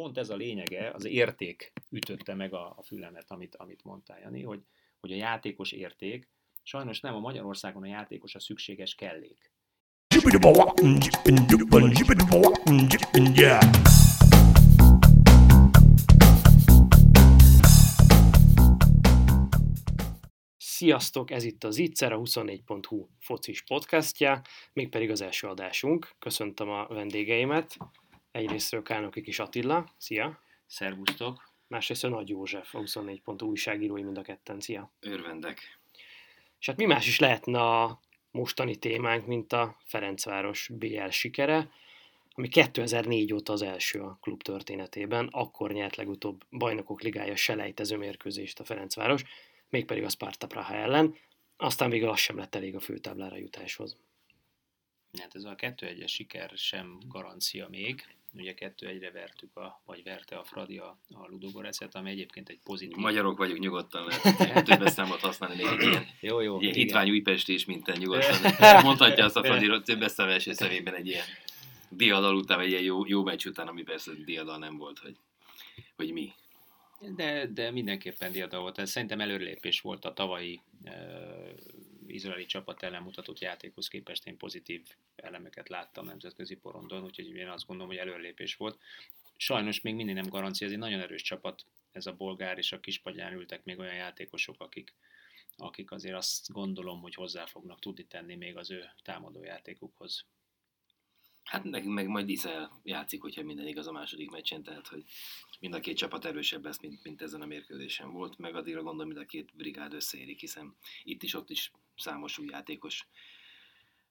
pont ez a lényege, az érték ütötte meg a, a fülemet, amit, amit mondtál, Jani, hogy, hogy a játékos érték, sajnos nem a Magyarországon a játékos a szükséges kellék. Sziasztok, ez itt az Itzer, a 24.hu focis podcastja, mégpedig az első adásunk. Köszöntöm a vendégeimet. Egyrésztről Kálnoki Kis Attila, szia! Szervusztok! Másrészt Nagy József, a 24.hu újságírói mind a ketten, szia! Örvendek! És hát mi más is lehetne a mostani témánk, mint a Ferencváros BL sikere, ami 2004 óta az első a klub történetében, akkor nyert legutóbb bajnokok ligája selejtező mérkőzést a Ferencváros, mégpedig a Sparta Praha ellen, aztán végül az sem lett elég a főtáblára jutáshoz. Hát ez a 2-1-es siker sem garancia még. Ugye 2-1-re vertük, a, vagy verte a Fradi a, a Ludogorecet, ami egyébként egy pozitív... Magyarok vagyunk, nyugodtan lehet több számot használni, még egy ilyen, jó, jó, ilyen hitvány újpesti is, mint te nyugodtan. Mondhatja azt a Fradi több szám első szemében egy ilyen diadal után, egy ilyen jó, jó meccs után, ami persze diadal nem volt, hogy, hogy mi. De, de mindenképpen diadal volt. Ez szerintem előrelépés volt a tavalyi izraeli csapat ellen mutatott játékhoz képest én pozitív elemeket láttam nemzetközi porondon, úgyhogy én azt gondolom, hogy előrelépés volt. Sajnos még mindig nem garancia, ez egy nagyon erős csapat, ez a bolgár, és a kispagyán ültek még olyan játékosok, akik, akik azért azt gondolom, hogy hozzá fognak tudni tenni még az ő támadó játékukhoz. Hát nekünk meg majd Iszel játszik, hogyha minden igaz a második meccsen, tehát hogy mind a két csapat erősebb lesz, mint, mint ezen a mérkőzésen volt, meg addigra gondolom, mind a két brigád összeérik, hiszen itt is, ott is számos új játékos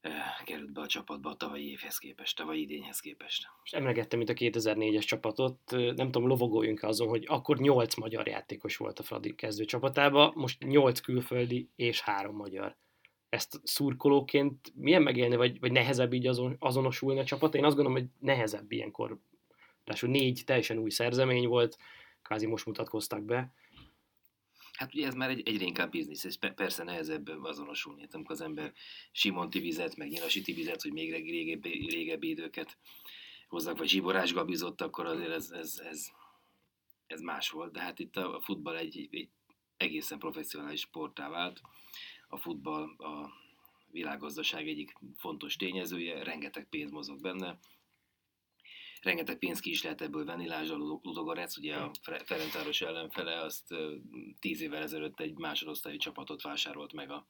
eh, került be a csapatba a tavalyi évhez képest, tavalyi idényhez képest. És emlegettem itt a 2004-es csapatot, nem tudom, lovagoljunk azon, hogy akkor 8 magyar játékos volt a Fradi kezdő csapatában, most 8 külföldi és 3 magyar ezt szurkolóként milyen megélni, vagy, vagy nehezebb így azon, azonosulni a csapat? Én azt gondolom, hogy nehezebb ilyenkor. Tehát négy teljesen új szerzemény volt, kvázi most mutatkoztak be. Hát ugye ez már egy, egyre inkább biznisz, és persze nehezebb azonosulni, hát amikor az ember Simonti vizet, meg Nyilasiti vizet, hogy még régebbi, régebbi időket hozzak, vagy Zsiborás Gabizott, akkor azért ez, ez, ez, ez más volt, de hát itt a futball egy, egy egészen professzionális sportá vált, a futball a világgazdaság egyik fontos tényezője, rengeteg pénz mozog benne, rengeteg pénzt ki is lehet ebből venni, lásd a Ludogorec, ugye a Ferencváros ellenfele, azt tíz évvel ezelőtt egy másodosztályi csapatot vásárolt meg a,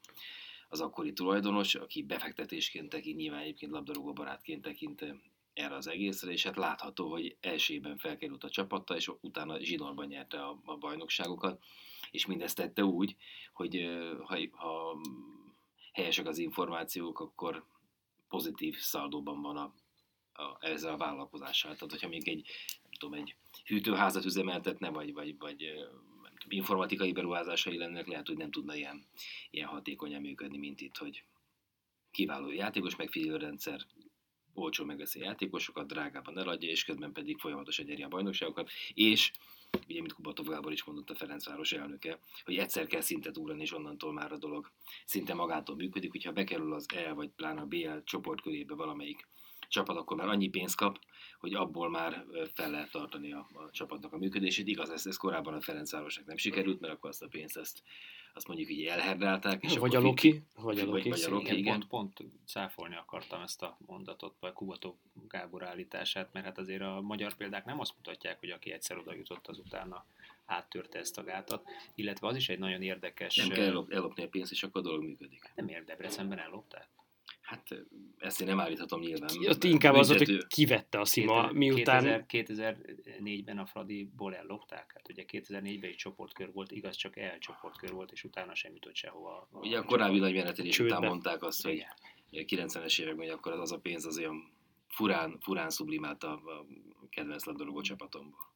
az akkori tulajdonos, aki befektetésként tekint, nyilván egyébként labdarúgó barátként tekint erre az egészre, és hát látható, hogy elsőben felkerült a csapatta, és utána zsinórban nyerte a, a bajnokságokat és mindezt tette úgy, hogy ha, ha helyesek az információk, akkor pozitív szaldóban van a, a, ezzel a vállalkozással. Tehát, hogyha még egy, tudom, egy hűtőházat üzemeltetne, vagy, vagy, vagy nem tudom, informatikai beruházásai lennek, lehet, hogy nem tudna ilyen, ilyen hatékonyan működni, mint itt, hogy kiváló játékos megfigyelő rendszer, olcsó megveszi játékosokat, drágában eladja, és közben pedig folyamatosan nyeri a bajnokságokat, és ugye, mint Kubatov Gábor is mondott a Ferencváros elnöke, hogy egyszer kell szintet ugrani, és onnantól már a dolog szinte magától működik, hogyha bekerül az E vagy pláne a BL csoport körébe valamelyik csapat, akkor már annyi pénzt kap, hogy abból már fel lehet tartani a, a csapatnak a működését. Igaz, ez, ez korábban a Ferencvárosnak nem sikerült, mert akkor azt a pénzt ezt azt mondjuk hogy elherdálták. És vagy a Loki. Vagy a Loki. Vagy, vagy a Loki igen. Pont, pont cáfolni akartam ezt a mondatot, vagy Kubató Gábor állítását, mert hát azért a magyar példák nem azt mutatják, hogy aki egyszer oda jutott, az utána áttörte ezt a gátat, illetve az is egy nagyon érdekes... Nem kell ellopni a pénzt, és akkor a dolog működik. Nem ér, Debrecenben ellopták? Hát ezt én nem állíthatom nyilván. Ott inkább az, hogy kivette a Szima, 2000, miután... 2004-ben a Fradiból ellopták. Hát ugye 2004-ben egy csoportkör volt, igaz, csak el csoportkör volt, és utána sem jutott sehova. A ugye a korábbi nagy menetelés után mondták azt, hogy Igen. 90-es években, hogy akkor az a pénz az olyan furán, furán sublimált a, kedvenc labdarúgó csapatomból.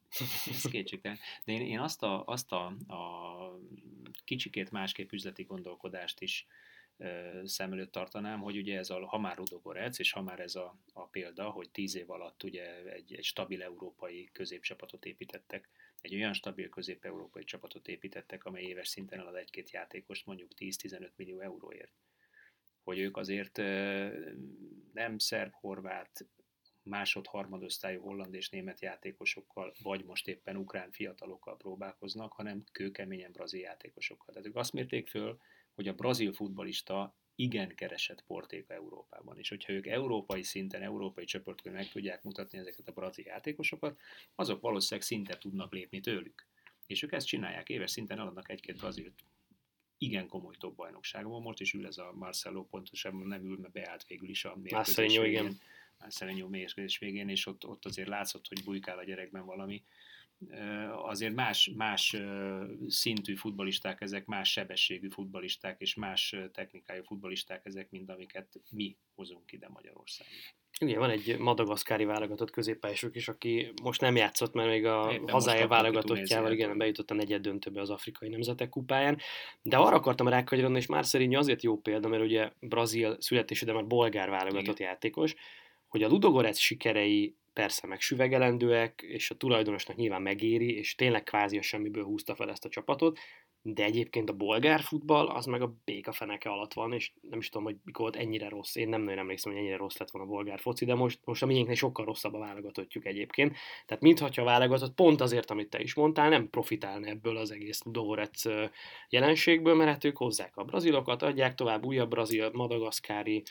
Ez kétségtelen. De én, én azt, a, azt a, a kicsikét másképp üzleti gondolkodást is szem előtt tartanám, hogy ugye ez a, ha már Rudogorec, és ha már ez a, a példa, hogy tíz év alatt ugye egy, egy stabil európai középcsapatot építettek, egy olyan stabil közép-európai csapatot építettek, amely éves szinten elad egy-két játékost mondjuk 10-15 millió euróért. Hogy ők azért nem szerb, horvát, másod, harmadosztályú holland és német játékosokkal, vagy most éppen ukrán fiatalokkal próbálkoznak, hanem kőkeményen brazil játékosokkal. Tehát ők azt mérték föl, hogy a brazil futbalista igen keresett portéka Európában. És hogyha ők európai szinten, európai csoportkön meg tudják mutatni ezeket a brazil játékosokat, azok valószínűleg szinte tudnak lépni tőlük. És ők ezt csinálják, éves szinten eladnak egy-két brazilt igen komoly top bajnokságban. Most is ül ez a Marcelo, pontosabban nem ül, mert beállt végül is a mérkőzés végén. Igen. Marcelinho mérkőzés végén, és ott, ott azért látszott, hogy bujkál a gyerekben valami. Azért más, más szintű futbalisták ezek, más sebességű futbalisták és más technikájú futbalisták ezek, mint amiket mi hozunk ide Magyarországon. Igen, van egy madagaszkári válogatott középpályások is, aki most nem játszott, mert még a Éppen hazája válogatottjával igen, bejutott a negyed döntőbe az afrikai nemzetek kupáján. De arra akartam rákagyarodni, és már szerint azért jó példa, mert ugye Brazil születésű, de már bolgár válogatott igen. játékos, hogy a Ludogorec sikerei persze megsüvegelendőek, és a tulajdonosnak nyilván megéri, és tényleg kvázi a semmiből húzta fel ezt a csapatot, de egyébként a bolgár futball az meg a béka feneke alatt van, és nem is tudom, hogy mikor volt ennyire rossz. Én nem nagyon emlékszem, hogy ennyire rossz lett volna a bolgár foci, de most, most a miénknél sokkal rosszabb a válogatottjuk egyébként. Tehát mintha a válogatott pont azért, amit te is mondtál, nem profitálna ebből az egész Dórec jelenségből, mert hát ők hozzák a brazilokat, adják tovább újabb brazil, madagaszkári,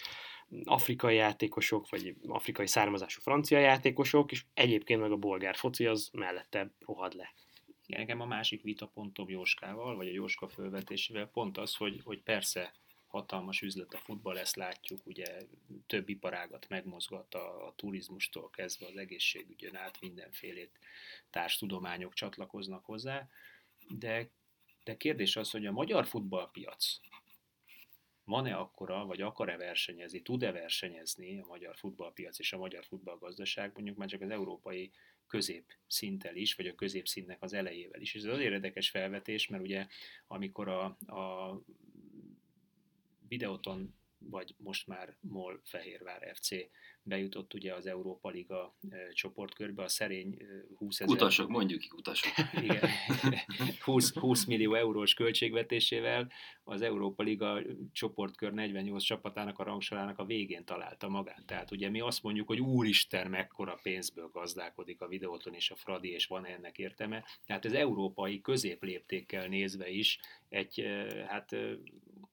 afrikai játékosok, vagy afrikai származású francia játékosok, és egyébként meg a bolgár foci az mellette rohad le. Nekem a másik vitapontom Jóskával, vagy a Jóska fölvetésével pont az, hogy, hogy persze hatalmas üzlet a futball, ezt látjuk, ugye több iparágat megmozgat a, a turizmustól kezdve az egészségügyön át mindenfélét társtudományok csatlakoznak hozzá, de, de kérdés az, hogy a magyar futballpiac van-e akkora, vagy akar-e versenyezni, tud-e versenyezni a magyar futballpiac és a magyar futballgazdaság, mondjuk már csak az európai középszinttel is, vagy a középszintnek az elejével is. És ez azért érdekes felvetés, mert ugye amikor a, a videóton vagy most már MOL Fehérvár FC bejutott ugye az Európa Liga csoportkörbe, a szerény 20 ezer... Utasok, mondjuk ki utasok. Igen, 20, 20 millió eurós költségvetésével az Európa Liga csoportkör 48 csapatának a rangsorának a végén találta magát. Tehát ugye mi azt mondjuk, hogy úristen, mekkora pénzből gazdálkodik a videóton és a Fradi, és van ennek értelme. Tehát az európai középléptékkel nézve is egy hát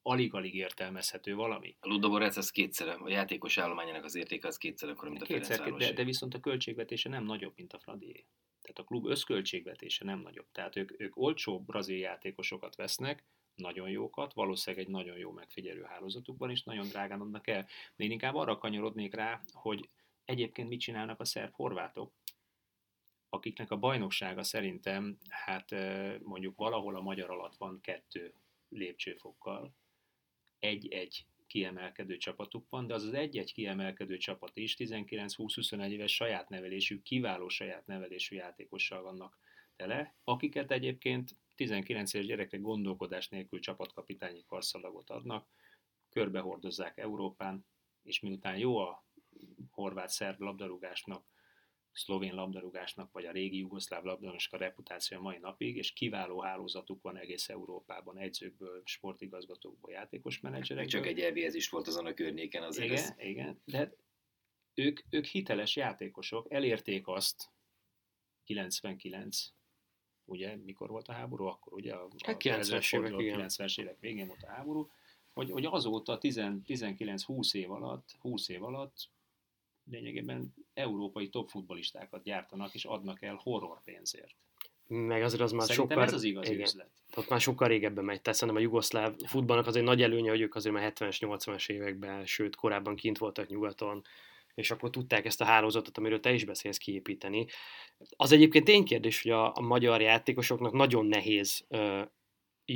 alig-alig értelmezhető valami. A Ludogorec az kétszer, a játékos állományának az értéke az kétszer akkor, mint a kétszer, de, de viszont a költségvetése nem nagyobb, mint a Fradié. Tehát a klub összköltségvetése nem nagyobb. Tehát ők, ők olcsó brazil játékosokat vesznek, nagyon jókat, valószínűleg egy nagyon jó megfigyelő hálózatukban is nagyon drágán adnak el. De én inkább arra kanyarodnék rá, hogy egyébként mit csinálnak a szerb horvátok, akiknek a bajnoksága szerintem, hát mondjuk valahol a magyar alatt van kettő lépcsőfokkal, egy-egy kiemelkedő csapatuk van, de az az egy-egy kiemelkedő csapat is 19-20-21 éves saját nevelésű, kiváló saját nevelésű játékossal vannak tele, akiket egyébként 19 éves gyerekek gondolkodás nélkül csapatkapitányi karszalagot adnak, körbehordozzák Európán, és miután jó a horvát-szerb labdarúgásnak, szlovén labdarúgásnak, vagy a régi jugoszláv labdarúgásnak a reputáció a mai napig, és kiváló hálózatuk van egész Európában, egyzőkből, sportigazgatókból, játékos menedzserekből. Csak egy elvézés volt azon a környéken azért. Igen, ez... igen, de ők, ők hiteles játékosok, elérték azt 99 ugye, mikor volt a háború, akkor ugye a, hát 90-es évek, 90 évek végén volt a háború, hogy, hogy azóta 19-20 év alatt, 20 év alatt lényegében európai top futbolistákat gyártanak és adnak el horror pénzért. Meg azért az már Szerintem sokkal... ez az igazi igen. üzlet. Ott már sokkal régebben megy. Tehát szerintem a jugoszláv futballnak az egy nagy előnye, hogy ők azért már 70-es, 80-as években, sőt korábban kint voltak nyugaton, és akkor tudták ezt a hálózatot, amiről te is beszélsz, kiépíteni. Az egyébként ténykérdés, hogy a, a magyar játékosoknak nagyon nehéz ö,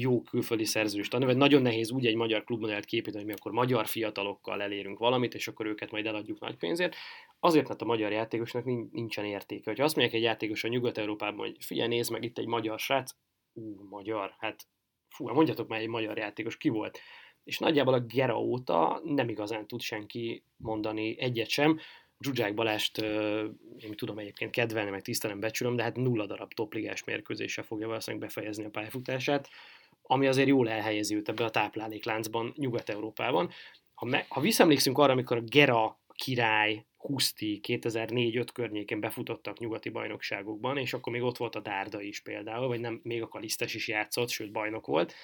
jó külföldi szerződést adni, vagy nagyon nehéz úgy egy magyar klubmodellt képíteni, hogy mi akkor magyar fiatalokkal elérünk valamit, és akkor őket majd eladjuk nagy pénzért. Azért, mert a magyar játékosnak nincsen értéke. Ha azt mondják egy játékos a Nyugat-Európában, hogy figyelj, nézd meg itt egy magyar srác, ú, magyar, hát fú, hát mondjatok már egy magyar játékos, ki volt? És nagyjából a Gera óta nem igazán tud senki mondani egyet sem. Zsuzsák Balást én tudom egyébként kedvelni, meg tisztelem, becsülöm, de hát nulla darab topligás mérkőzése fogja valószínűleg befejezni a pályafutását ami azért jól elhelyezi őt ebbe a táplálékláncban Nyugat-Európában. Ha, me, ha visszaemlékszünk arra, amikor a Gera király Huszti 2004-5 környékén befutottak nyugati bajnokságokban, és akkor még ott volt a Dárda is például, vagy nem, még a Kalisztes is játszott, sőt bajnok volt,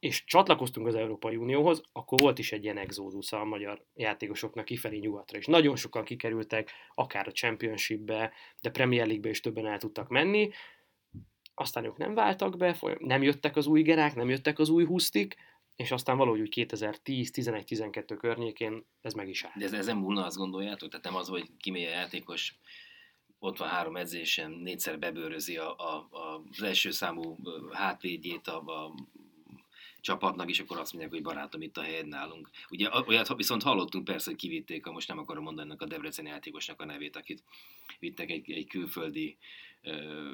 és csatlakoztunk az Európai Unióhoz, akkor volt is egy ilyen exodus a magyar játékosoknak kifelé nyugatra, és nagyon sokan kikerültek, akár a Championshipbe, de Premier League-be is többen el tudtak menni, aztán ők nem váltak be, nem jöttek az új gerák, nem jöttek az új husztik, és aztán valahogy úgy 2010-11-12 környékén ez meg is áll. De ez, ez nem múlna, azt gondoljátok? Tehát nem az, hogy kimegy a játékos, ott van három edzésen, négyszer bebőrözi a, a, a, az első számú hátvédjét a, a csapatnak, és akkor azt mondják, hogy barátom, itt a helyed nálunk. Ugye olyat viszont hallottunk persze, hogy kivitték, a, most nem akarom mondani a Debrecen játékosnak a nevét, akit vittek egy, egy külföldi ö,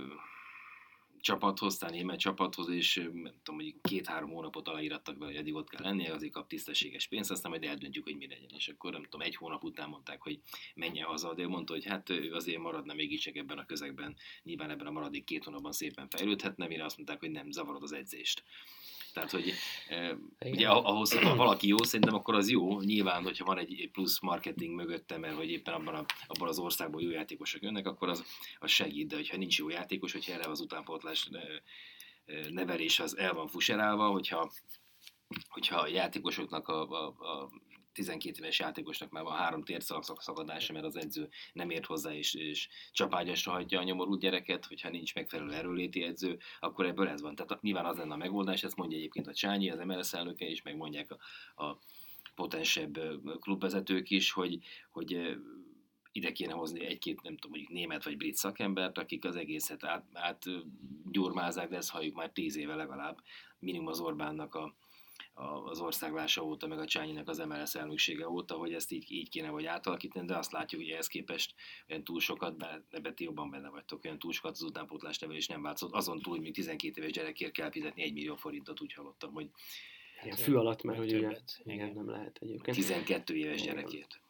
csapathoz, tehát német csapathoz, és nem tudom, hogy két-három hónapot aláírattak be, hogy eddig ott kell lennie, azért kap tisztességes pénzt, aztán majd eldöntjük, hogy mi legyen. És akkor nem tudom, egy hónap után mondták, hogy menjen haza, de ő mondta, hogy hát ő azért maradna csak ebben a közegben, nyilván ebben a maradék két hónapban szépen fejlődhetne, mire azt mondták, hogy nem, zavarod az edzést. Tehát, hogy e, ugye ahhoz, ha valaki jó, szerintem akkor az jó. Nyilván, hogyha van egy plusz marketing mögötte, mert hogy éppen abban, a, abban az országban jó játékosok jönnek, akkor az, az segít. De hogyha nincs jó játékos, hogyha erre az utánpótlás nevelés az el van fuserálva, hogyha hogyha a játékosoknak a, a, a 12 éves játékosnak már van három térszakadása, mert az edző nem ért hozzá, és, és csapágyasra hagyja a nyomorult gyereket, hogyha nincs megfelelő erőléti edző, akkor ebből ez van. Tehát nyilván az lenne a megoldás, ezt mondja egyébként a Csányi, az MLS elnöke is, meg mondják a, a potensebb klubvezetők is, hogy, hogy ide kéne hozni egy-két, nem tudom, mondjuk német vagy brit szakembert, akik az egészet át, át gyurmázzák, de ezt halljuk már tíz éve legalább, minimum az Orbánnak a, az országlása óta, meg a Csányinak az MLS elnöksége óta, hogy ezt így, így kéne vagy átalakítani, de azt látjuk, hogy ehhez képest olyan túl sokat, ti jobban benne vagytok, olyan túl sokat az utánpótlás nevelés nem változott. Azon túl, hogy még 12 éves gyerekért kell fizetni 1 millió forintot, úgy hallottam, hogy Hát, fű alatt, mert hogy ugye, igen, nem lehet egyébként. 12 éves gyerekért.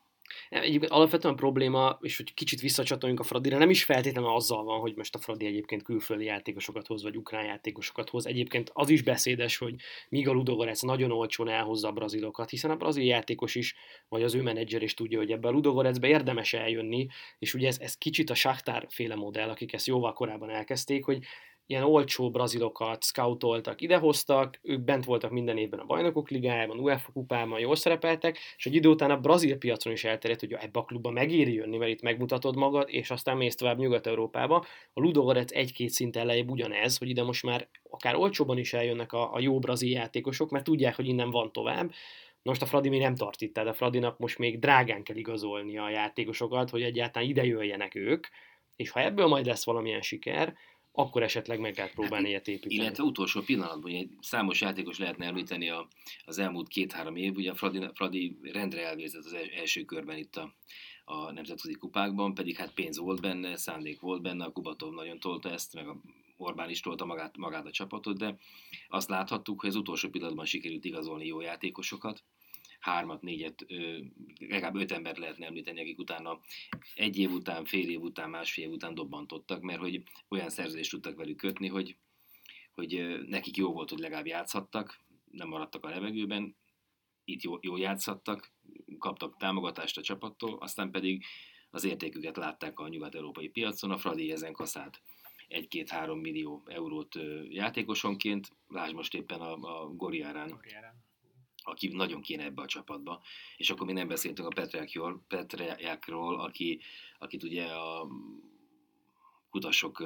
Egyébként alapvetően a probléma, és hogy kicsit visszacsatoljunk a Fradira, nem is feltétlenül azzal van, hogy most a Fradi egyébként külföldi játékosokat hoz, vagy ukrán játékosokat hoz. Egyébként az is beszédes, hogy míg a Ludogorec nagyon olcsón elhozza a brazilokat, hiszen a brazil játékos is, vagy az ő menedzser is tudja, hogy ebbe a Ludogorecbe érdemes eljönni, és ugye ez, ez kicsit a Shakhtar féle modell, akik ezt jóval korábban elkezdték, hogy ilyen olcsó brazilokat scoutoltak, idehoztak, ők bent voltak minden évben a bajnokok ligájában, UEFA kupában, jól szerepeltek, és egy idő után a brazil piacon is elterjedt, hogy ebbe a klubba megéri jönni, mert itt megmutatod magad, és aztán mész tovább Nyugat-Európába. A Ludogorec egy-két szint elejébb ugyanez, hogy ide most már akár olcsóban is eljönnek a, a jó brazil játékosok, mert tudják, hogy innen van tovább. Most a Fradi még nem tart itt, tehát a Fradinak most még drágán kell igazolni a játékosokat, hogy egyáltalán ide jöjjenek ők, és ha ebből majd lesz valamilyen siker, akkor esetleg meg lehet próbálni ilyet építeni. Illetve utolsó pillanatban, egy számos játékos lehetne említeni a, az elmúlt két-három év, ugye a Fradi, Fradi rendre elvérzett az első körben itt a, a nemzetközi kupákban, pedig hát pénz volt benne, szándék volt benne, a Kubatov nagyon tolta ezt, meg a Orbán is tolta magát, magát a csapatot, de azt láthattuk, hogy az utolsó pillanatban sikerült igazolni jó játékosokat, hármat, négyet, legalább öt embert lehetne említeni, akik utána egy év után, fél év után, másfél év után dobbantottak, mert hogy olyan szerződést tudtak velük kötni, hogy, hogy nekik jó volt, hogy legalább játszhattak, nem maradtak a levegőben, itt jó, jó játszhattak, kaptak támogatást a csapattól, aztán pedig az értéküket látták a nyugat-európai piacon, a Fradi ezen kaszált 1-2-3 millió eurót játékosonként, lásd most éppen a, a Goriárán, Goriárán aki nagyon kéne ebbe a csapatba. És akkor még nem beszéltünk a Petriákról, aki, akit ugye a kutasok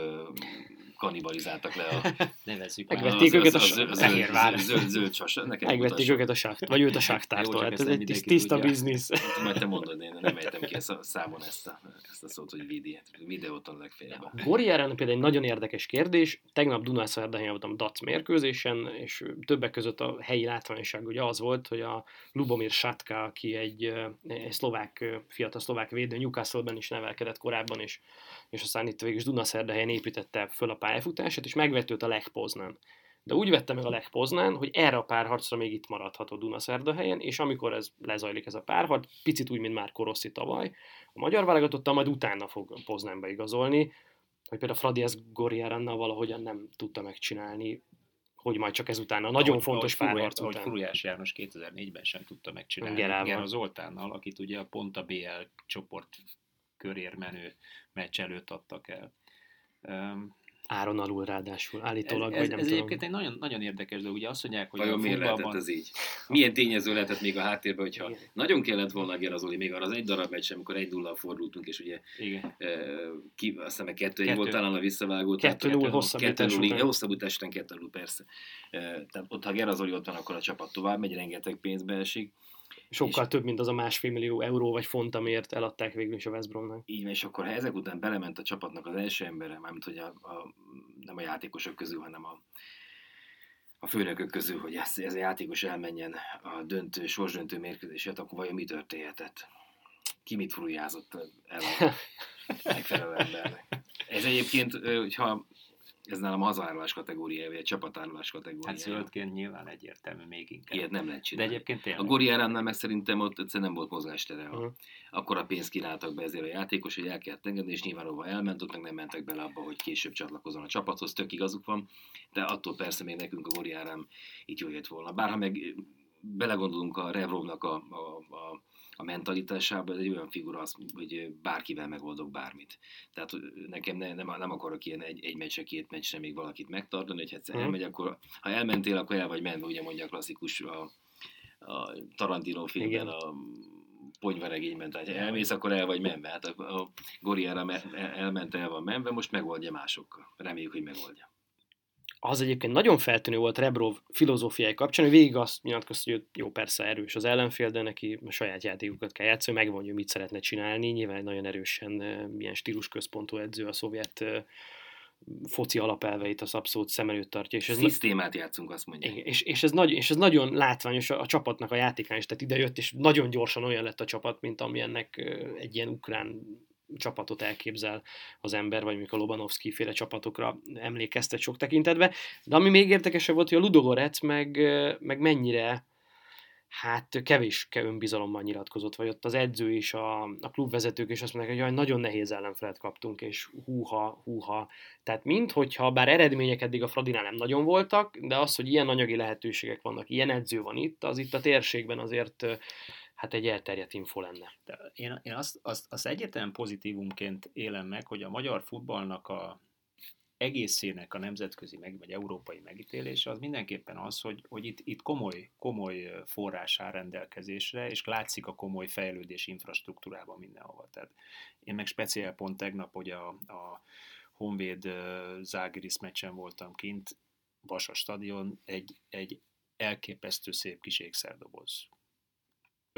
kanibalizáltak le a... Nevezzük Megvették őket a Fehérvár. Zöld, zöld sas. Megvették őket a sakt, vagy őt a saktártól. Hát ez egy tiszta biznisz. Majd te mondod, én nem ejtem ki a számon ezt a, ezt a szót, hogy vidi. Videóton legfeljebb. Goriáren például egy nagyon érdekes kérdés. Tegnap Dunászardahelyen voltam DAC mérkőzésen, és többek között a helyi látványosság ugye az volt, hogy a Lubomir Satka, aki egy, egy szlovák, fiatal szlovák védő, Newcastle-ben is nevelkedett korábban, és, és aztán itt végül is Dunaszerdahelyen építette föl a pályafutását, és megvett őt a Lech Poznán. De úgy vette meg a Lech Poznán, hogy erre a párharcra még itt maradhat a Dunaszerdahelyen, és amikor ez lezajlik ez a párharc, picit úgy, mint már Koroszi tavaly, a magyar válogatottal majd utána fog Poznánba igazolni, hogy például Fradi ezt Goriarannal valahogyan nem tudta megcsinálni. hogy majd csak ezután a nagyon ahogy, fontos ahogy, párharc ahogy után. Furujás János 2004-ben sem tudta megcsinálni. Gerával. Gera Zoltánnal, akit ugye pont a BL csoport körér menő meccs előtt adtak el. Um, Áron alul ráadásul, ez, állítólag, ez, vagy nem ez tudom. egyébként egy nagyon, nagyon érdekes dolog. Ugye azt mondják, hogy Vajon a miért lehetett ez így? Milyen tényező lehetett még a háttérben, hogyha Igen. nagyon kellett volna Gerazoli, még arra az egy darab meccs, amikor egy 0 fordultunk, és ugye Igen. e, ki, azt hiszem, kettő, Kettő. egy volt talán a visszavágó. tehát 2-0 kettő- hosszabbítás kettő null, után. igen, hosszabbítás után 2 0 persze. E, tehát ott, ha Gerazoli ott van, akkor a csapat tovább megy, rengeteg pénzbe esik. Sokkal több, mint az a másfél millió euró vagy font, amiért eladták végül is a West Bromnak. Így van, és akkor ha ezek után belement a csapatnak az első embere, mármint hogy a, a, nem a játékosok közül, hanem a, a főnökök közül, hogy ez, ez a játékos elmenjen a döntő, sorsdöntő mérkőzését, akkor vajon mi történhetett? Ki mit furujázott el a megfelelő embernek? Ez egyébként, hogyha ez nálam a hazárulás kategóriája, vagy a csapatárulás kategóriája. Hát zöldként nyilván egyértelmű még inkább. Ilyet nem lehet De csinálni. egyébként A tényleg. Gori Árámnál meg szerintem ott egyszerűen nem volt mozgástere. Uh-huh. Akkor a pénzt kínáltak be ezért a játékos, hogy el kellett engedni, és nyilván hova elment, ott meg nem mentek bele abba, hogy később csatlakozzon a csapathoz, tök igazuk van, de attól persze még nekünk a Gori Árám itt jól jött volna. Bárha meg belegondolunk a Revrovnak a, a, a, a mentalitásába, ez egy olyan figura, az, hogy bárkivel megoldok bármit. Tehát nekem ne, nem, nem akarok ilyen egy, egy meccsre, két meccsre még valakit megtartani, hogy egyszer Mhm. elmegy, akkor ha elmentél, akkor el vagy menve, ugye mondja a klasszikus a, a Tarantino filmben, Igen. a ponyvaregényben, tehát ha elmész, akkor el vagy menve. Hát a, a Goriára me- el- elment, el van menve, most megoldja másokkal. Reméljük, hogy megoldja. Az egyébként nagyon feltűnő volt Rebrov filozófiai kapcsán, hogy végig azt nyilatkozta, hogy jó, persze erős az ellenfél, de neki a saját játékokat kell játszani, megmondja, mit szeretne csinálni. Nyilván nagyon erősen eh, ilyen stílusközpontú edző a szovjet foci alapelveit az abszolút szem előtt tartja. És ez, Szisztémát játszunk, azt mondja. és, és, ez nagy, és ez nagyon látványos a, a csapatnak a játékán is, tehát idejött, és nagyon gyorsan olyan lett a csapat, mint amilyennek ö, egy ilyen ukrán csapatot elképzel az ember, vagy mondjuk a Lobanovszki féle csapatokra emlékeztet sok tekintetben. De ami még érdekesebb volt, hogy a Ludogorec meg, meg mennyire hát kevés önbizalommal nyilatkozott, vagy ott az edző és a, a klubvezetők is azt mondják, hogy jaj, nagyon nehéz ellenfelet kaptunk, és húha, húha. Tehát mint hogyha bár eredmények eddig a Fradinál nem nagyon voltak, de az, hogy ilyen anyagi lehetőségek vannak, ilyen edző van itt, az itt a térségben azért hát egy elterjedt info lenne. De én, én azt, azt, azt egyértelműen pozitívumként élem meg, hogy a magyar futballnak a egészének a nemzetközi meg, vagy európai megítélése az mindenképpen az, hogy, hogy itt, itt komoly, komoly forrás áll rendelkezésre, és látszik a komoly fejlődés infrastruktúrában mindenhova. Tehát én meg speciál pont tegnap, hogy a, a Honvéd Zágiris meccsen voltam kint, Vasas stadion, egy, egy elképesztő szép kis ékszerdoboz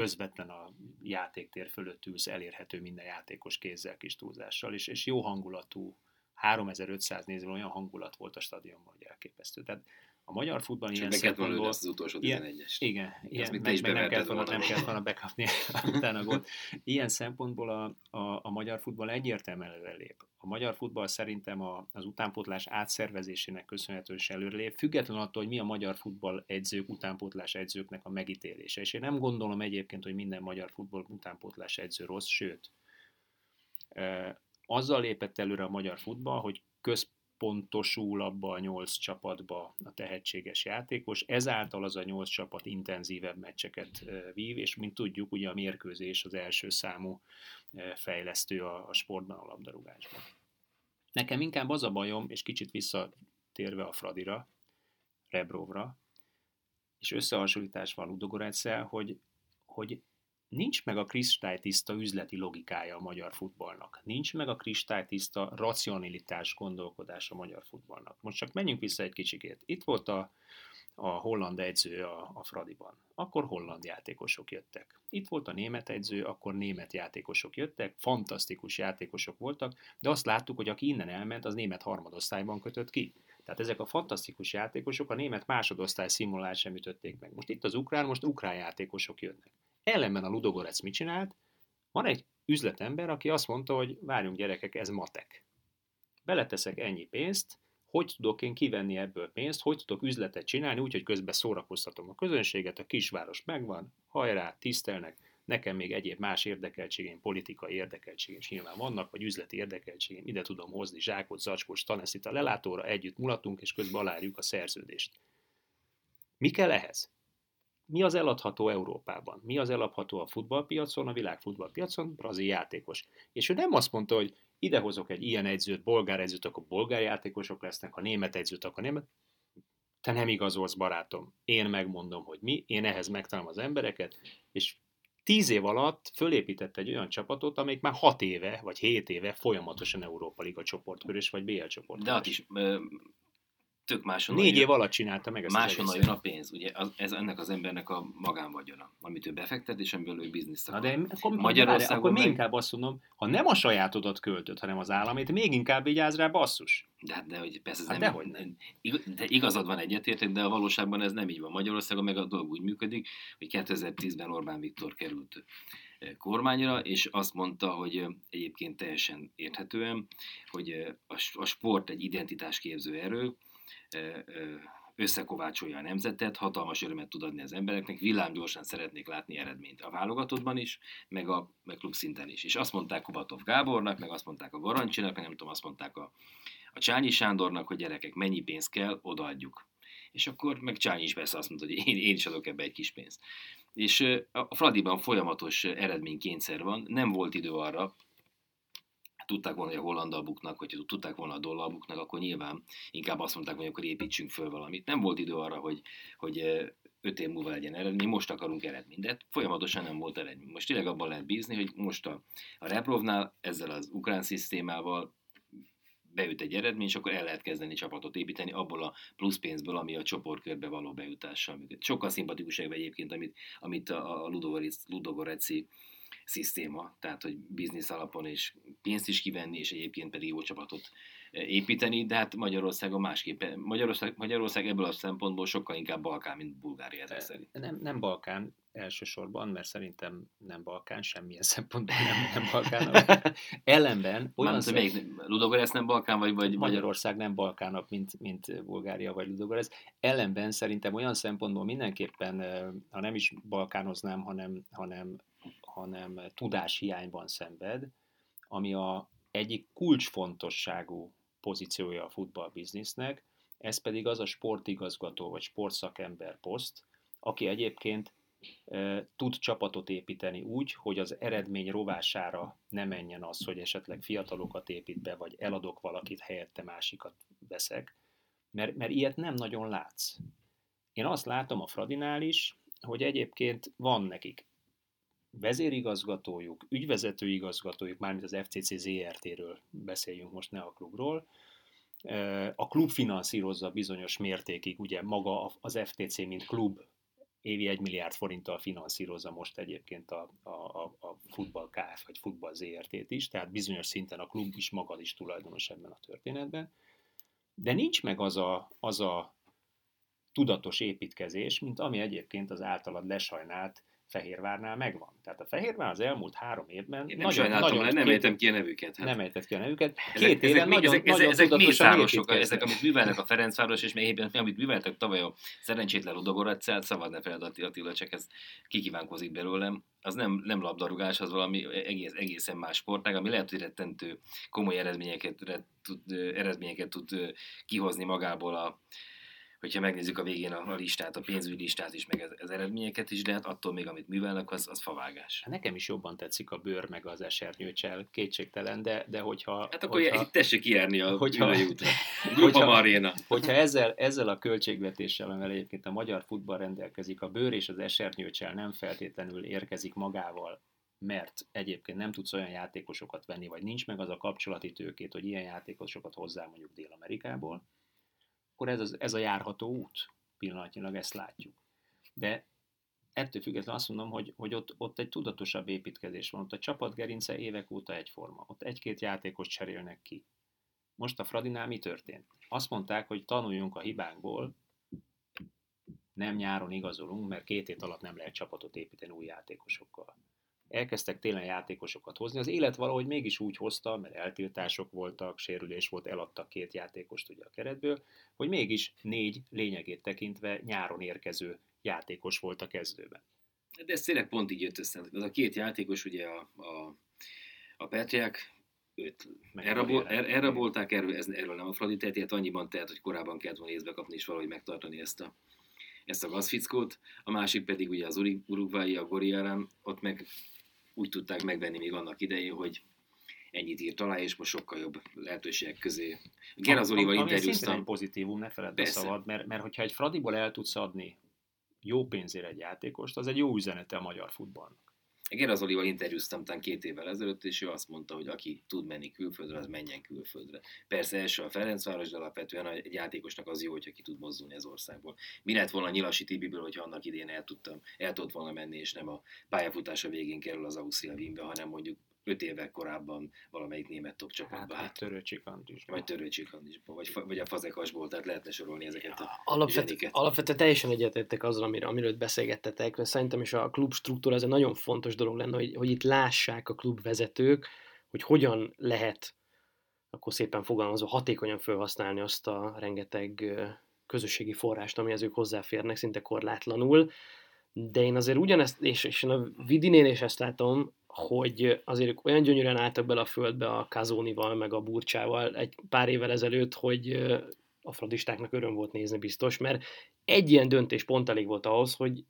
közvetlen a játéktér fölött ülsz, elérhető minden játékos kézzel, kis túlzással, és, és jó hangulatú, 3500 néző olyan hangulat volt a stadionban, hogy elképesztő. Tehát a magyar futball ilyen lőni szempontból... az utolsó Ilyen- 11-es. Igen, ilyen, meg, meg nem, kellett volna, nem kellett volna bekapni utána a gólt. Ilyen szempontból a, a, a magyar futball egyértelműen előrelép. A magyar futball szerintem a, az utánpótlás átszervezésének köszönhetően is előrelép, függetlenül attól, hogy mi a magyar futball edzők, utánpótlás edzőknek a megítélése. És én nem gondolom egyébként, hogy minden magyar futball utánpótlás edző rossz, sőt, azzal lépett előre a magyar futball, hogy központosul abba a nyolc csapatba a tehetséges játékos, ezáltal az a nyolc csapat intenzívebb meccseket vív, és mint tudjuk, ugye a mérkőzés az első számú fejlesztő a, a sportban, a labdarúgásban. Nekem inkább az a bajom, és kicsit visszatérve a Fradira, Rebrovra, és összehasonlításval Ludogoretszel, hogy, hogy nincs meg a kristálytiszta üzleti logikája a magyar futballnak. Nincs meg a kristálytiszta racionalitás gondolkodás a magyar futballnak. Most csak menjünk vissza egy kicsikét. Itt volt a, a holland edző a, a Fradiban. Akkor holland játékosok jöttek. Itt volt a német edző, akkor német játékosok jöttek, fantasztikus játékosok voltak, de azt láttuk, hogy aki innen elment, az német harmadosztályban kötött ki. Tehát ezek a fantasztikus játékosok a német másodosztály szimulát sem ütötték meg. Most itt az ukrán, most ukrán játékosok jönnek. Ellenben a Ludogorec mit csinált? Van egy üzletember, aki azt mondta, hogy várjunk gyerekek, ez matek. Beleteszek ennyi pénzt, hogy tudok én kivenni ebből pénzt, hogy tudok üzletet csinálni, úgyhogy közben szórakoztatom a közönséget, a kisváros megvan, hajrá, tisztelnek, nekem még egyéb más érdekeltségém, politikai érdekeltségém is nyilván vannak, vagy üzleti érdekeltségém, ide tudom hozni zsákot, zacskót, taneszit a lelátóra, együtt mulatunk, és közben alárjuk a szerződést. Mi kell ehhez? Mi az eladható Európában? Mi az eladható a futballpiacon, a világ futballpiacon? Brazil játékos. És ő nem azt mondta, hogy idehozok egy ilyen edzőt, bolgár edzőt, akkor bolgár játékosok lesznek, ha német edzőt, akkor német. Te nem igazolsz, barátom. Én megmondom, hogy mi, én ehhez megtalálom az embereket, és tíz év alatt fölépített egy olyan csapatot, amelyik már hat éve, vagy hét éve folyamatosan Európa Liga csoportkörös, vagy BL csoportkörös. De ott is tök máson. Négy év alatt csinálta meg ezt Máshonnan jön a pénz, ugye az, ez ennek az embernek a magánvagyona, amit ő befektet, és amiből ő bizniszt akar. Na de akkor, Magyarországon akkor még inkább azt mondom, ha nem a sajátodat költöd, hanem az államét, még inkább vigyázz rá basszus. De, hát de hogy persze ez hát nem, nem. De igazad van egyetértek, de a valóságban ez nem így van. Magyarországon meg a dolog úgy működik, hogy 2010-ben Orbán Viktor került kormányra, és azt mondta, hogy egyébként teljesen érthetően, hogy a sport egy identitásképző erő, összekovácsolja a nemzetet, hatalmas örömet tud adni az embereknek, villámgyorsan szeretnék látni eredményt a válogatottban is, meg a meg klub szinten is. És azt mondták Kubatov Gábornak, meg azt mondták a Garancsinak, meg nem tudom, azt mondták a, a Csányi Sándornak, hogy gyerekek, mennyi pénzt kell, odaadjuk. És akkor meg Csányi is persze azt mondta, hogy én, én is adok ebbe egy kis pénzt. És a Fradiban folyamatos eredménykényszer van, nem volt idő arra, tudták volna, hogy a hollandal buknak, vagy tudták volna a dollal buknak, akkor nyilván inkább azt mondták, hogy akkor építsünk föl valamit. Nem volt idő arra, hogy, hogy öt év múlva legyen eredmény, most akarunk eredményt, de folyamatosan nem volt eredmény. Most tényleg abban lehet bízni, hogy most a, a Reprovnál ezzel az ukrán szisztémával beüt egy eredmény, és akkor el lehet kezdeni csapatot építeni abból a plusz pénzből, ami a csoportkörbe való bejutással működik. Sokkal szimpatikusabb egyébként, amit, amit a, a Ludogoreci szisztéma, tehát hogy biznisz alapon és pénzt is kivenni, és egyébként pedig jó csapatot e, építeni, de hát Magyarországon másképp. Magyarország, Magyarország ebből a szempontból sokkal inkább Balkán, mint Bulgária ezek szerint. Nem, nem Balkán elsősorban, mert szerintem nem Balkán, semmilyen szempontból nem, nem Balkán. Ellenben olyan... Szem... melyik, Ludogorez nem Balkán, vagy, vagy Magyarország nem Balkánabb, mint, mint Bulgária vagy Ludogorez. Ellenben szerintem olyan szempontból mindenképpen, e, ha nem is balkánoznám, hanem, hanem hanem tudáshiányban szenved, ami a egyik kulcsfontosságú pozíciója a futballbiznisznek, ez pedig az a sportigazgató vagy sportszakember poszt, aki egyébként e, tud csapatot építeni úgy, hogy az eredmény rovására ne menjen az, hogy esetleg fiatalokat épít be, vagy eladok valakit, helyette másikat veszek, mert, mert ilyet nem nagyon látsz. Én azt látom a Fradinál is, hogy egyébként van nekik vezérigazgatójuk, ügyvezetőigazgatójuk, mármint az FCC ZRT-ről beszéljünk most, ne a klubról, a klub finanszírozza bizonyos mértékig, ugye maga az FTC, mint klub évi 1 milliárd forinttal finanszírozza most egyébként a, a, a futball KF vagy futball ZRT-t is, tehát bizonyos szinten a klub is maga is tulajdonos ebben a történetben. De nincs meg az a, az a tudatos építkezés, mint ami egyébként az általad lesajnált Fehérvárnál megvan. Tehát a Fehérvár az elmúlt három évben Én nem nagyon, nagyon nem ejtem ki a nevüket. Hát. Nem ejtett ki a nevüket. Két ezek, éven ezek, nagyon, ezek, nagyon ezek, mészárosok, ezek, amit művelnek a Ferencváros, és még amit műveltek tavaly a szerencsétlen Ludogoracát, szabad ne feled Attila, csak ez kikívánkozik belőlem. Az nem, nem labdarúgás, az valami egész, egészen más sportág, ami lehet, hogy rettentő komoly eredményeket, tud, eredményeket tud kihozni magából a, hogyha megnézzük a végén a, listát, a pénzügyi listát is, meg az, eredményeket is, de hát attól még, amit művelnek, az, az favágás. Hát nekem is jobban tetszik a bőr, meg az esernyőcsel, kétségtelen, de, de hogyha... Hát akkor hogyha, tessék kijárni a hogyha, hogyha, Maréna. hogyha ezzel, ezzel a költségvetéssel, amivel egyébként a magyar futball rendelkezik, a bőr és az esernyőcsel nem feltétlenül érkezik magával mert egyébként nem tudsz olyan játékosokat venni, vagy nincs meg az a kapcsolati tőkét, hogy ilyen játékosokat hozzá mondjuk Dél-Amerikából, akkor ez, az, ez a járható út. Pillanatnyilag ezt látjuk. De ettől függetlenül azt mondom, hogy, hogy ott, ott egy tudatosabb építkezés van. Ott a csapatgerince évek óta egyforma. Ott egy-két játékos cserélnek ki. Most a Fradinál mi történt? Azt mondták, hogy tanuljunk a hibánkból, nem nyáron igazolunk, mert két hét alatt nem lehet csapatot építeni új játékosokkal elkezdtek tényleg játékosokat hozni. Az élet valahogy mégis úgy hozta, mert eltiltások voltak, sérülés volt, eladtak két játékost ugye a keretből, hogy mégis négy lényegét tekintve nyáron érkező játékos volt a kezdőben. De ez tényleg pont így jött össze. Az a két játékos, ugye a, a, a Petriák, őt elrabol, el, elrabolták, erről, ez, erről nem a Fradi tehet, annyiban tehet, hogy korábban kellett volna észbe kapni és valahogy megtartani ezt a ezt a gazfickót, a másik pedig ugye az Uruguayi, a Goriarán, ott meg úgy tudták megvenni még annak idején, hogy ennyit írt alá, és most sokkal jobb lehetőségek közé. Gerazolival interjúztam. egy pozitívum, ne feledd a szabad, mert, mert hogyha egy Fradiból el tudsz adni jó pénzért egy játékost, az egy jó üzenete a magyar futballnak. Gerazolival interjúztam talán két évvel ezelőtt, és ő azt mondta, hogy aki tud menni külföldre, az menjen külföldre. Persze első a Ferencváros, de alapvetően egy játékosnak az jó, hogyha ki tud mozdulni az országból. Mi lett volna Nyilasi Tibiből, hogyha annak idén el, tudtam, el tudott volna menni, és nem a pályafutása végén kerül az Auszia Wimbe, hanem mondjuk öt évvel korábban valamelyik német top csapatban. Hát, hát törőcsikandisban. Vagy törőcsikandisban, vagy, vagy a fazekasból, tehát lehetne sorolni ezeket a Alapvetően alapvető teljesen egyetértek azzal, amiről, amiről beszélgettetek, mert szerintem is a klub struktúra ez egy nagyon fontos dolog lenne, hogy, hogy itt lássák a klub vezetők, hogy hogyan lehet akkor szépen fogalmazva hatékonyan felhasználni azt a rengeteg közösségi forrást, amihez ők hozzáférnek szinte korlátlanul, de én azért ugyanezt, és, és én a Vidinél is ezt látom, hogy azért olyan gyönyörűen álltak bele a földbe a Kazónival, meg a Burcsával egy pár évvel ezelőtt, hogy a fradistáknak öröm volt nézni biztos, mert egy ilyen döntés pont elég volt ahhoz, hogy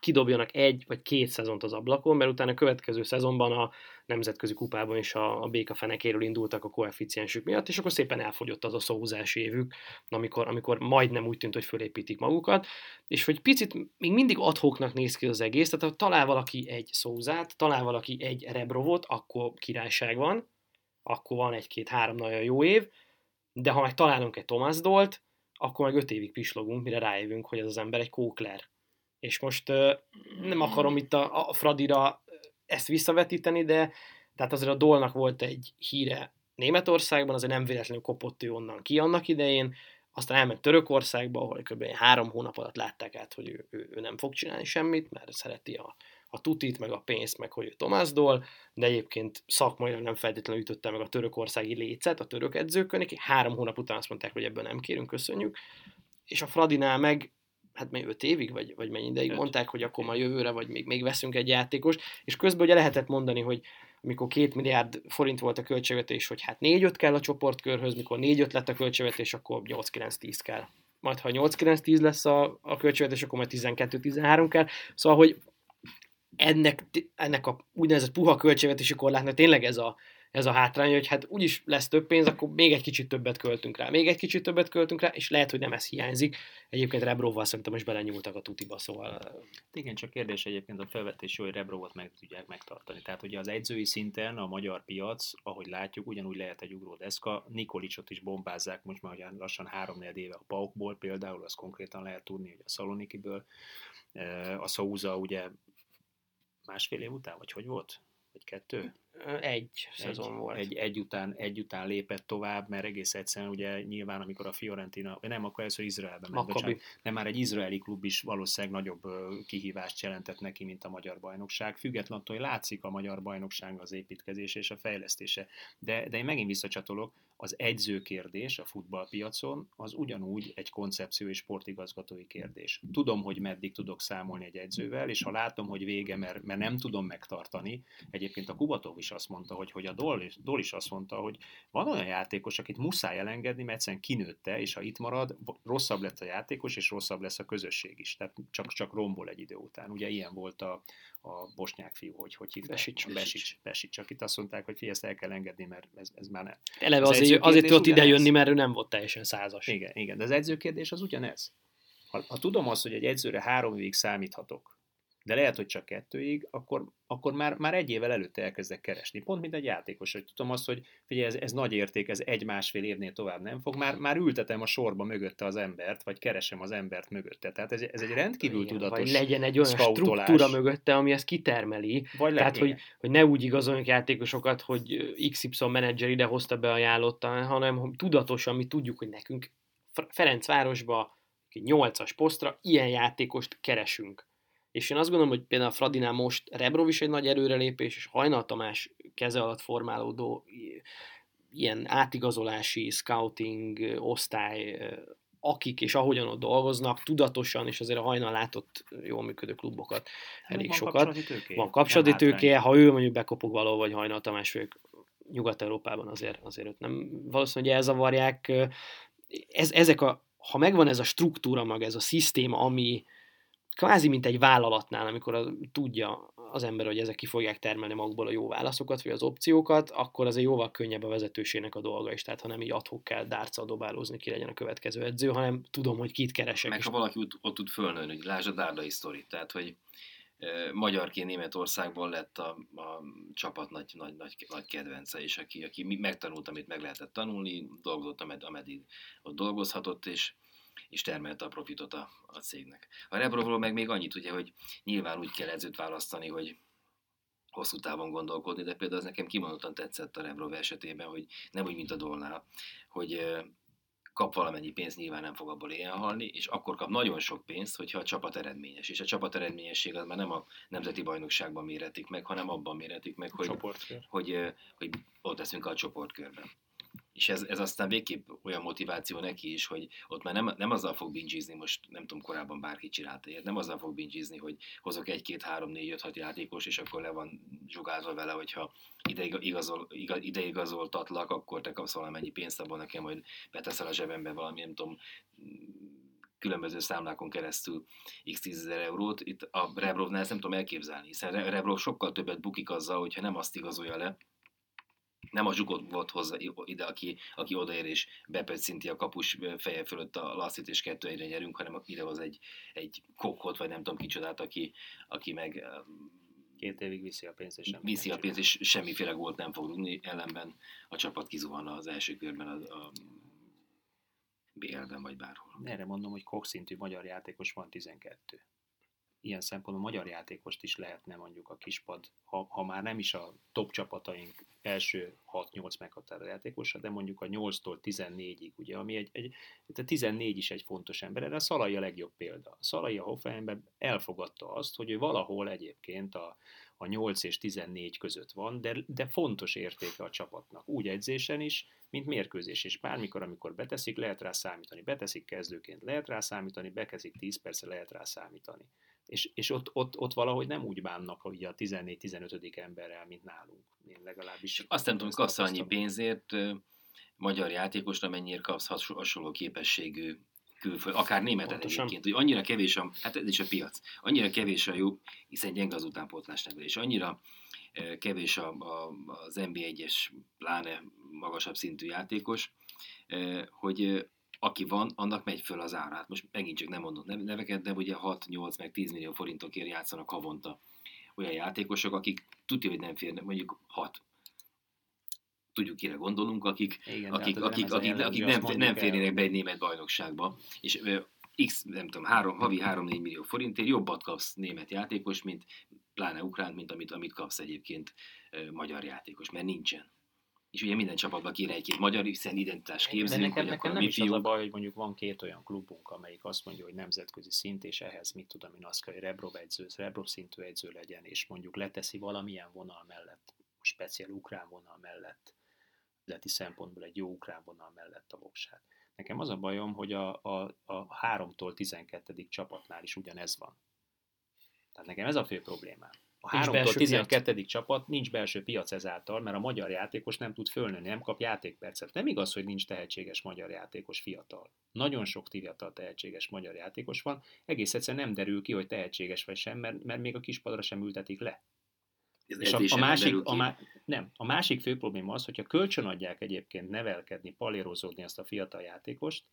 kidobjanak egy vagy két szezont az ablakon, mert utána a következő szezonban a nemzetközi kupában is a, a béka fenekéről indultak a koeficiensük miatt, és akkor szépen elfogyott az a szózási évük, amikor, amikor majdnem úgy tűnt, hogy fölépítik magukat, és hogy picit még mindig adhoknak néz ki az egész, tehát ha talál valaki egy szózát, talál valaki egy rebrovot, akkor királyság van, akkor van egy-két-három nagyon jó év, de ha meg találunk egy Thomas Dolt, akkor meg öt évig pislogunk, mire rájövünk, hogy ez az ember egy kókler. És most nem akarom itt a, a Fradira ezt visszavetíteni, de tehát azért a Dolnak volt egy híre Németországban, azért nem véletlenül kopott ő onnan ki annak idején, aztán elment Törökországba, ahol kb. három hónap alatt látták át, hogy ő, ő, ő nem fog csinálni semmit, mert szereti a, a tutit, meg a pénzt, meg hogy ő Tomás Dol, de egyébként szakmailag nem feltétlenül ütötte meg a törökországi lécet a török edzőkön, neki három hónap után azt mondták, hogy ebből nem kérünk, köszönjük, és a Fradinál meg hát még öt évig, vagy, vagy mennyi ideig öt. mondták, hogy akkor már jövőre, vagy még, még veszünk egy játékost, és közben ugye lehetett mondani, hogy amikor két milliárd forint volt a költségvetés, hogy hát 4-5 kell a csoportkörhöz, mikor 4-5 lett a költségvetés, akkor 8-9-10 kell. Majd ha 8-9-10 lesz a, a költségvetés, akkor majd 12-13 kell. Szóval, hogy ennek, ennek a úgynevezett puha költségvetési korlátnak tényleg ez a, ez a hátrány, hogy hát úgyis lesz több pénz, akkor még egy kicsit többet költünk rá, még egy kicsit többet költünk rá, és lehet, hogy nem ez hiányzik. Egyébként Rebrovval szerintem is belenyúltak a tutiba, szóval... Igen, csak kérdés egyébként a felvetés, hogy Rebrovot meg tudják megtartani. Tehát ugye az egyzői szinten a magyar piac, ahogy látjuk, ugyanúgy lehet egy ugródeszka. Nikolicsot is bombázzák most már lassan három éve a Paukból például, az konkrétan lehet tudni, hogy a Szalonikiből. A Szóza ugye másfél év után, vagy hogy volt? Vagy kettő? Egy szezon egy, volt. Egy, egy, után, egy után lépett tovább, mert egész egyszerűen ugye nyilván, amikor a Fiorentina, nem, akkor először Izraelbe ment, bocsánat, nem már egy izraeli klub is valószínűleg nagyobb kihívást jelentett neki, mint a magyar bajnokság. Függetlenül, hogy látszik a magyar bajnokság az építkezés és a fejlesztése. De, de én megint visszacsatolok, az egyzőkérdés a futballpiacon az ugyanúgy egy koncepció és sportigazgatói kérdés. Tudom, hogy meddig tudok számolni egy egyzővel, és ha látom, hogy vége, mert, mert nem tudom megtartani, egyébként a Kubatov is azt mondta, hogy, hogy a Dol Dol is azt mondta, hogy van olyan játékos, akit muszáj elengedni, mert egyszerűen kinőtte, és ha itt marad, rosszabb lett a játékos, és rosszabb lesz a közösség is. Tehát csak, csak rombol egy idő után. Ugye ilyen volt a, a bosnyák fiú, hogy hogy hívták? Besics. Besics. Besics. Csak itt azt mondták, hogy ezt el kell engedni, mert ez, ez már nem. Eleve az azért, azért tudott ide jönni, mert ő nem volt teljesen százas. Igen, igen. De az edzőkérdés az ugyanez. Ha, ha tudom azt, hogy egy edzőre három évig számíthatok, de lehet, hogy csak kettőig, akkor, akkor már, már egy évvel előtte elkezdek keresni. Pont mint egy játékos, hogy tudom azt, hogy figyelj, ez, ez nagy érték, ez egy-másfél évnél tovább nem fog, már, már ültetem a sorba mögötte az embert, vagy keresem az embert mögötte. Tehát ez, ez egy rendkívül Igen, tudatos Vagy legyen egy olyan skautolás. struktúra mögötte, ami ezt kitermeli. Vagy Tehát, hogy, hogy ne úgy igazoljuk játékosokat, hogy XY menedzser ide hozta be ajánlotta, hanem hogy tudatosan mi tudjuk, hogy nekünk Ferencvárosba 8-as posztra ilyen játékost keresünk és én azt gondolom, hogy például a Fradinál most Rebrov is egy nagy erőrelépés, és Hajnal Tamás keze alatt formálódó ilyen átigazolási, scouting osztály, akik és ahogyan ott dolgoznak, tudatosan, és azért a hajnal látott jól működő klubokat hát elég van sokat. Kapcsolati van kapcsolati tőkéje, ha ő mondjuk bekopog való, vagy hajnal Tamás, ők Nyugat-Európában azért, azért őt nem valószínűleg elzavarják. Ez, ezek a ha megvan ez a struktúra, meg ez a szisztéma, ami kvázi mint egy vállalatnál, amikor a, tudja az ember, hogy ezek ki fogják termelni magukból a jó válaszokat, vagy az opciókat, akkor azért jóval könnyebb a vezetősének a dolga is. Tehát ha nem így adhok kell dárccal dobálózni, ki legyen a következő edző, hanem tudom, hogy kit keresek. Meg ha valaki ott, ott tud fölnőni, hogy lásd a Dárdai sztori. Tehát, hogy e, magyarként Németországból lett a, a csapat nagy, nagy, nagy, nagy kedvence, és aki, aki megtanult, amit meg lehetett tanulni, dolgozott, amed, ameddig ott dolgozhatott, és és termelte a profitot a, a cégnek. A Rebrovról meg még annyit ugye, hogy nyilván úgy kell edzőt választani, hogy hosszú távon gondolkodni, de például az nekem kimondottan tetszett a Rebrov esetében, hogy nem úgy, mint a Dolnál, hogy kap valamennyi pénzt, nyilván nem fog abból éjjel halni, és akkor kap nagyon sok pénzt, hogyha a csapat eredményes. És a csapat eredményesség az már nem a nemzeti bajnokságban méretik meg, hanem abban méretik meg, hogy, hogy, hogy ott leszünk a csoportkörben és ez, ez aztán végképp olyan motiváció neki is, hogy ott már nem, nem azzal fog bingizni, most nem tudom, korábban bárki csinálta ilyet, nem azzal fog bingizni, hogy hozok egy, két, három, négy, öt, hat játékos, és akkor le van zsugázva vele, hogyha ide, igazol, ide igazoltatlak, akkor te kapsz valamennyi pénzt, abban nekem majd beteszel a zsebembe valami, nem tudom, különböző számlákon keresztül x 10 ezer eurót. Itt a Rebrovnál ezt nem tudom elképzelni, hiszen Rebrov sokkal többet bukik azzal, hogyha nem azt igazolja le, nem a zsugot volt hozzá ide, aki, aki odaér és bepetszinti a kapus feje fölött a lasszit, és kettő egyre nyerünk, hanem ide az egy, egy kokot, vagy nem tudom kicsodát, aki, aki meg két évig viszi a pénzt, és semmi Viszi a pénzt, és semmiféle gólt nem fog rúgni, ellenben a csapat kizuhan az első körben a, a BL-ben, vagy bárhol. Erre mondom, hogy Koch szintű magyar játékos van 12 ilyen szempontból magyar játékost is lehetne mondjuk a kispad, ha, ha már nem is a top csapataink első 6-8 meghatározó játékosa, de mondjuk a 8-tól 14-ig, ugye, ami egy, egy a 14 is egy fontos ember, erre Szalai a legjobb példa. Szalai a Hoffenheimben elfogadta azt, hogy ő valahol egyébként a, a 8 és 14 között van, de, de fontos értéke a csapatnak, úgy edzésen is, mint mérkőzés, és bármikor, amikor beteszik, lehet rá számítani. Beteszik kezdőként, lehet rá számítani, bekezik 10 percre, lehet rá számítani és, és ott, ott, ott valahogy nem úgy bánnak hogy a 14-15. emberrel, mint nálunk. Én legalábbis. Azt nem tudom, kapsz annyi pénzért magyar játékosra mennyire kapsz hasonló képességű külföld, akár németet Pontosan. egyébként, hogy annyira kevés a, hát ez is a piac, annyira kevés a jó, hiszen gyenge az utánpótlás nevelés, annyira kevés a, a, az NB1-es, pláne magasabb szintű játékos, hogy aki van, annak megy föl az árát. Most megint csak nem mondok neveket, de ugye 6-8 meg 10 millió forintokért játszanak havonta olyan játékosok, akik tudja, hogy nem férnek, mondjuk 6 tudjuk, kire gondolunk, akik, Igen, akik, hát akik, akik, akik, akik nem, nem férnének be egy német bajnokságba, és x, nem tudom, három, havi 3-4 millió forintért jobbat kapsz német játékos, mint pláne ukrán, mint amit, amit kapsz egyébként magyar játékos, mert nincsen és ugye minden csapatban kéne egy-két magyar, hiszen identitás képzünk, nekem, hogy nekem nem is az a baj, hogy mondjuk van két olyan klubunk, amelyik azt mondja, hogy nemzetközi szint, és ehhez mit tudom én, azt kell, hogy Rebrov edző, Rebrov szintű edző legyen, és mondjuk leteszi valamilyen vonal mellett, speciál ukrán vonal mellett, leti szempontból egy jó ukrán vonal mellett a voksát. Nekem az a bajom, hogy a, a, a 3-tól 12. csapatnál is ugyanez van. Tehát nekem ez a fő problémám. A 3-tól 12. Piac. csapat nincs belső piac ezáltal, mert a magyar játékos nem tud fölnőni, nem kap játékpercet. Nem igaz, hogy nincs tehetséges magyar játékos fiatal. Nagyon sok fiatal tehetséges magyar játékos van, egész egyszerűen nem derül ki, hogy tehetséges vagy sem, mert, mert még a kispadra sem ültetik le. Ez és a, a, másik, a, má, nem, a másik fő probléma az, hogyha kölcsön adják egyébként nevelkedni, palérozódni ezt a fiatal játékost,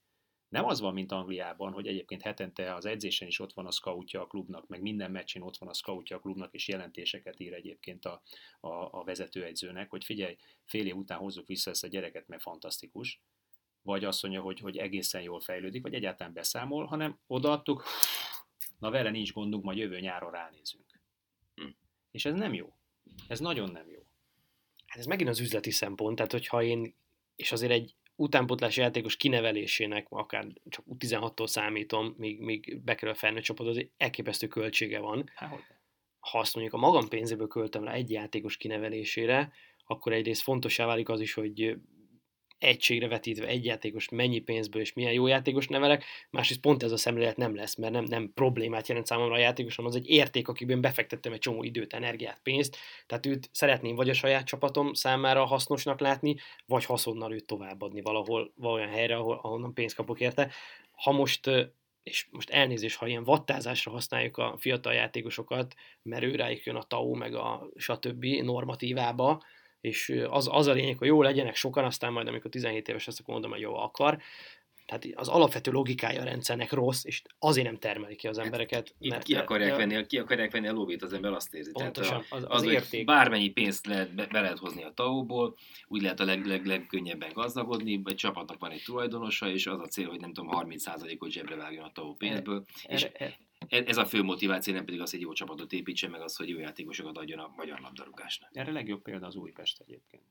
nem az van, mint Angliában, hogy egyébként hetente az edzésen is ott van a scoutja a klubnak, meg minden meccsen ott van a scoutja a klubnak, és jelentéseket ír egyébként a, a, a vezetőedzőnek, hogy figyelj, fél év után hozzuk vissza ezt a gyereket, mert fantasztikus, vagy azt mondja, hogy, hogy egészen jól fejlődik, vagy egyáltalán beszámol, hanem odaadtuk, na vele nincs gondunk, majd jövő nyáron ránézünk. Hm. És ez nem jó. Ez nagyon nem jó. Hát ez megint az üzleti szempont, tehát hogyha én, és azért egy utánpotlási játékos kinevelésének, akár csak 16-tól számítom, míg, míg bekerül a felnőtt csapat, az elképesztő költsége van. Há, ha azt mondjuk a magam pénzéből költöm rá egy játékos kinevelésére, akkor egyrészt fontosá válik az is, hogy egységre vetítve egy játékos mennyi pénzből és milyen jó játékos nevelek, másrészt pont ez a szemlélet nem lesz, mert nem, nem problémát jelent számomra a játékos, hanem az egy érték, akiben befektettem egy csomó időt, energiát, pénzt, tehát őt szeretném vagy a saját csapatom számára hasznosnak látni, vagy haszonnal őt továbbadni valahol, olyan helyre, ahol, ahonnan pénzt kapok érte. Ha most és most elnézés, ha ilyen vattázásra használjuk a fiatal játékosokat, mert őrájuk jön a TAO, meg a stb. normatívába, és az, az a lényeg, hogy jó legyenek sokan, aztán majd amikor 17 éves lesz, akkor mondom, hogy jó akar. Tehát az alapvető logikája a rendszernek rossz, és azért nem termeli ki az hát embereket. Itt mert ki akarják, de, venni, ki akarják venni a lóvét, az ember azt érzi. Pontosan, Tehát a, az, az, az érték. Bármennyi pénzt lehet, be, be lehet hozni a tau úgy lehet a leg, leg, legkönnyebben gazdagodni, vagy csapatnak van egy tulajdonosa, és az a cél, hogy nem tudom, 30%-ot zsebre vágjon a TAO pénzből. E, és e, e, ez a fő motiváció, nem pedig az, hogy jó csapatot építsen, meg az, hogy jó játékosokat adjon a magyar labdarúgásnak. Erre legjobb példa az Újpest egyébként.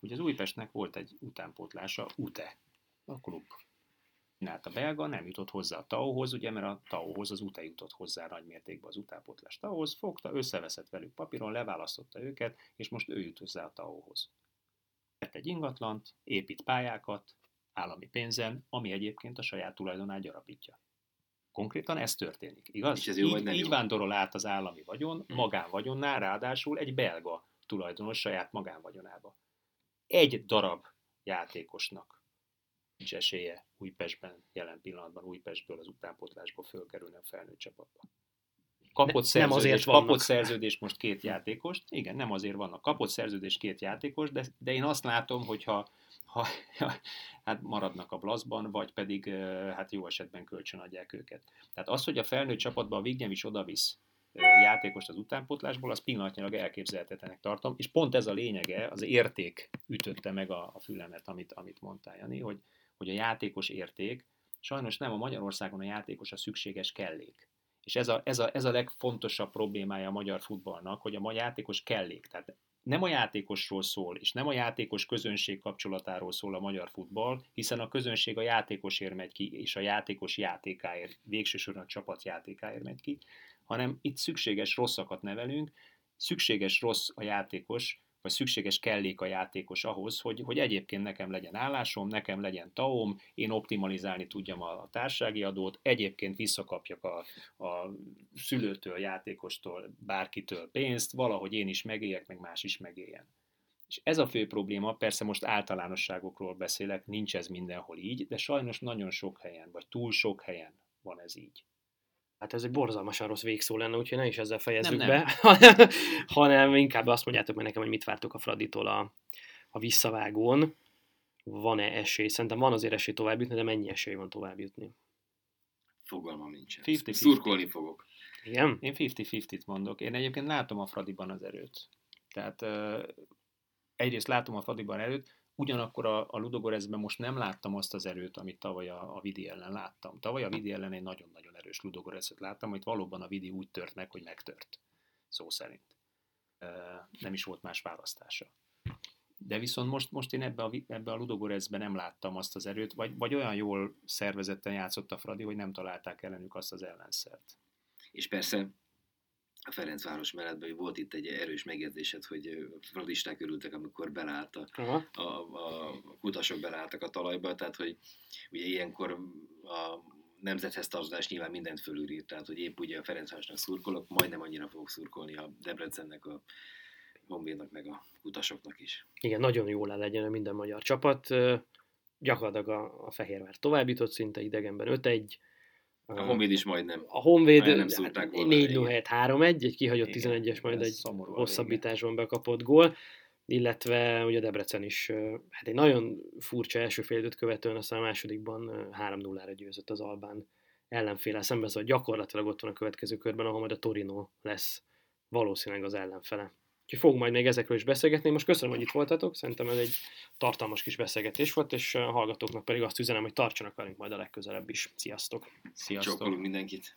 Ugye az Újpestnek volt egy utánpótlása, UTE, a klub csinált a belga, nem jutott hozzá a Taohoz, ugye, mert a Taohoz az UTE jutott hozzá nagy mértékben az utánpótlás Taohoz, fogta, összeveszett velük papíron, leválasztotta őket, és most ő jut hozzá a Taohoz. Vett egy ingatlant, épít pályákat, állami pénzen, ami egyébként a saját tulajdonát gyarapítja. Konkrétan ez történik, igaz? És ez jó, így, így vándorol át az állami vagyon, hmm. magánvagyonnál, ráadásul egy belga tulajdonos saját magánvagyonába. Egy darab játékosnak nincs esélye Újpestben, jelen pillanatban Újpestből az utánpotlásból fölkerülni a felnőtt csapatba. Kapott, ne, szerződés, nem azért vannak. kapott szerződés most két játékost, igen, nem azért vannak, kapott szerződés két játékos, de, de én azt látom, hogyha ha, hát maradnak a blaszban, vagy pedig hát jó esetben kölcsönadják őket. Tehát az, hogy a felnőtt csapatban a Vignyem is odavisz játékost az utánpotlásból, az pillanatnyilag elképzelhetetlenek tartom, és pont ez a lényege, az érték ütötte meg a, a fülemet, amit, amit mondtál, Jani, hogy, hogy a játékos érték, sajnos nem a Magyarországon a játékos a szükséges kellék. És ez a, ez, a, ez a legfontosabb problémája a magyar futballnak, hogy a játékos kellék. Tehát nem a játékosról szól, és nem a játékos közönség kapcsolatáról szól a magyar futball, hiszen a közönség a játékosért megy ki, és a játékos játékáért, végsősorban a csapat játékáért megy ki, hanem itt szükséges rosszakat nevelünk, szükséges rossz a játékos, vagy szükséges kellék a játékos ahhoz, hogy, hogy egyébként nekem legyen állásom, nekem legyen taom, én optimalizálni tudjam a társági adót, egyébként visszakapjak a, a szülőtől, játékostól, bárkitől pénzt, valahogy én is megéljek, meg más is megéljen. És ez a fő probléma, persze most általánosságokról beszélek, nincs ez mindenhol így, de sajnos nagyon sok helyen, vagy túl sok helyen van ez így. Hát ez egy borzalmasan rossz végszó lenne, úgyhogy ne is ezzel fejezzük nem, be, nem. hanem inkább azt mondjátok meg nekem, hogy mit vártok a Fraditól a, a visszavágón. Van-e esély? Szerintem van azért esély tovább jutni, de mennyi esély van tovább jutni? Fogalmam nincsen. 50 Szurkolni fogok. Igen? Én 50-50-t mondok. Én egyébként látom a Fradiban az erőt. Tehát uh, egyrészt látom a Fradiban erőt, Ugyanakkor a, a Ludogorezben most nem láttam azt az erőt, amit tavaly a, a Vidi ellen láttam. Tavaly a Vidi ellen egy nagyon-nagyon erős Ludogorezet láttam, amit valóban a Vidi úgy tört meg, hogy megtört. Szó szerint. Nem is volt más választása. De viszont most, most én ebbe a, ebbe a Ludogorezben nem láttam azt az erőt, vagy, vagy olyan jól szervezetten játszott a Fradi, hogy nem találták ellenük azt az ellenszert. És persze a Ferencváros mellett, hogy volt itt egy erős megjegyzésed, hogy fradisták örültek, amikor belállt a, a, a, a kutasok belálltak a talajba, tehát hogy ugye ilyenkor a nemzethez tartozás nyilván mindent fölülír, tehát hogy épp ugye a Ferencvárosnak szurkolok, majdnem annyira fogok szurkolni a Debrecennek, a Honvédnak, meg a kutasoknak is. Igen, nagyon jól le legyen minden magyar csapat. Gyakorlatilag a, a Fehérvár tovább jutott szinte idegenben 5-1, a Honvéd is majdnem. A Honvéd nem 4 0 helyett 3-1, egy kihagyott 11-es, majd egy hosszabbításban bekapott gól, illetve ugye Debrecen is, hát egy nagyon furcsa első fél időt követően, aztán a másodikban 3-0-ra győzött az Albán ellenféle szemben, szóval gyakorlatilag ott van a következő körben, ahol majd a Torino lesz valószínűleg az ellenfele. Úgyhogy fogunk majd még ezekről is beszélgetni. Most köszönöm, hogy itt voltatok, szerintem ez egy tartalmas kis beszélgetés volt, és a hallgatóknak pedig azt üzenem, hogy tartsanak velünk majd a legközelebb is. Sziasztok! Sziasztok! Csókolunk mindenkit!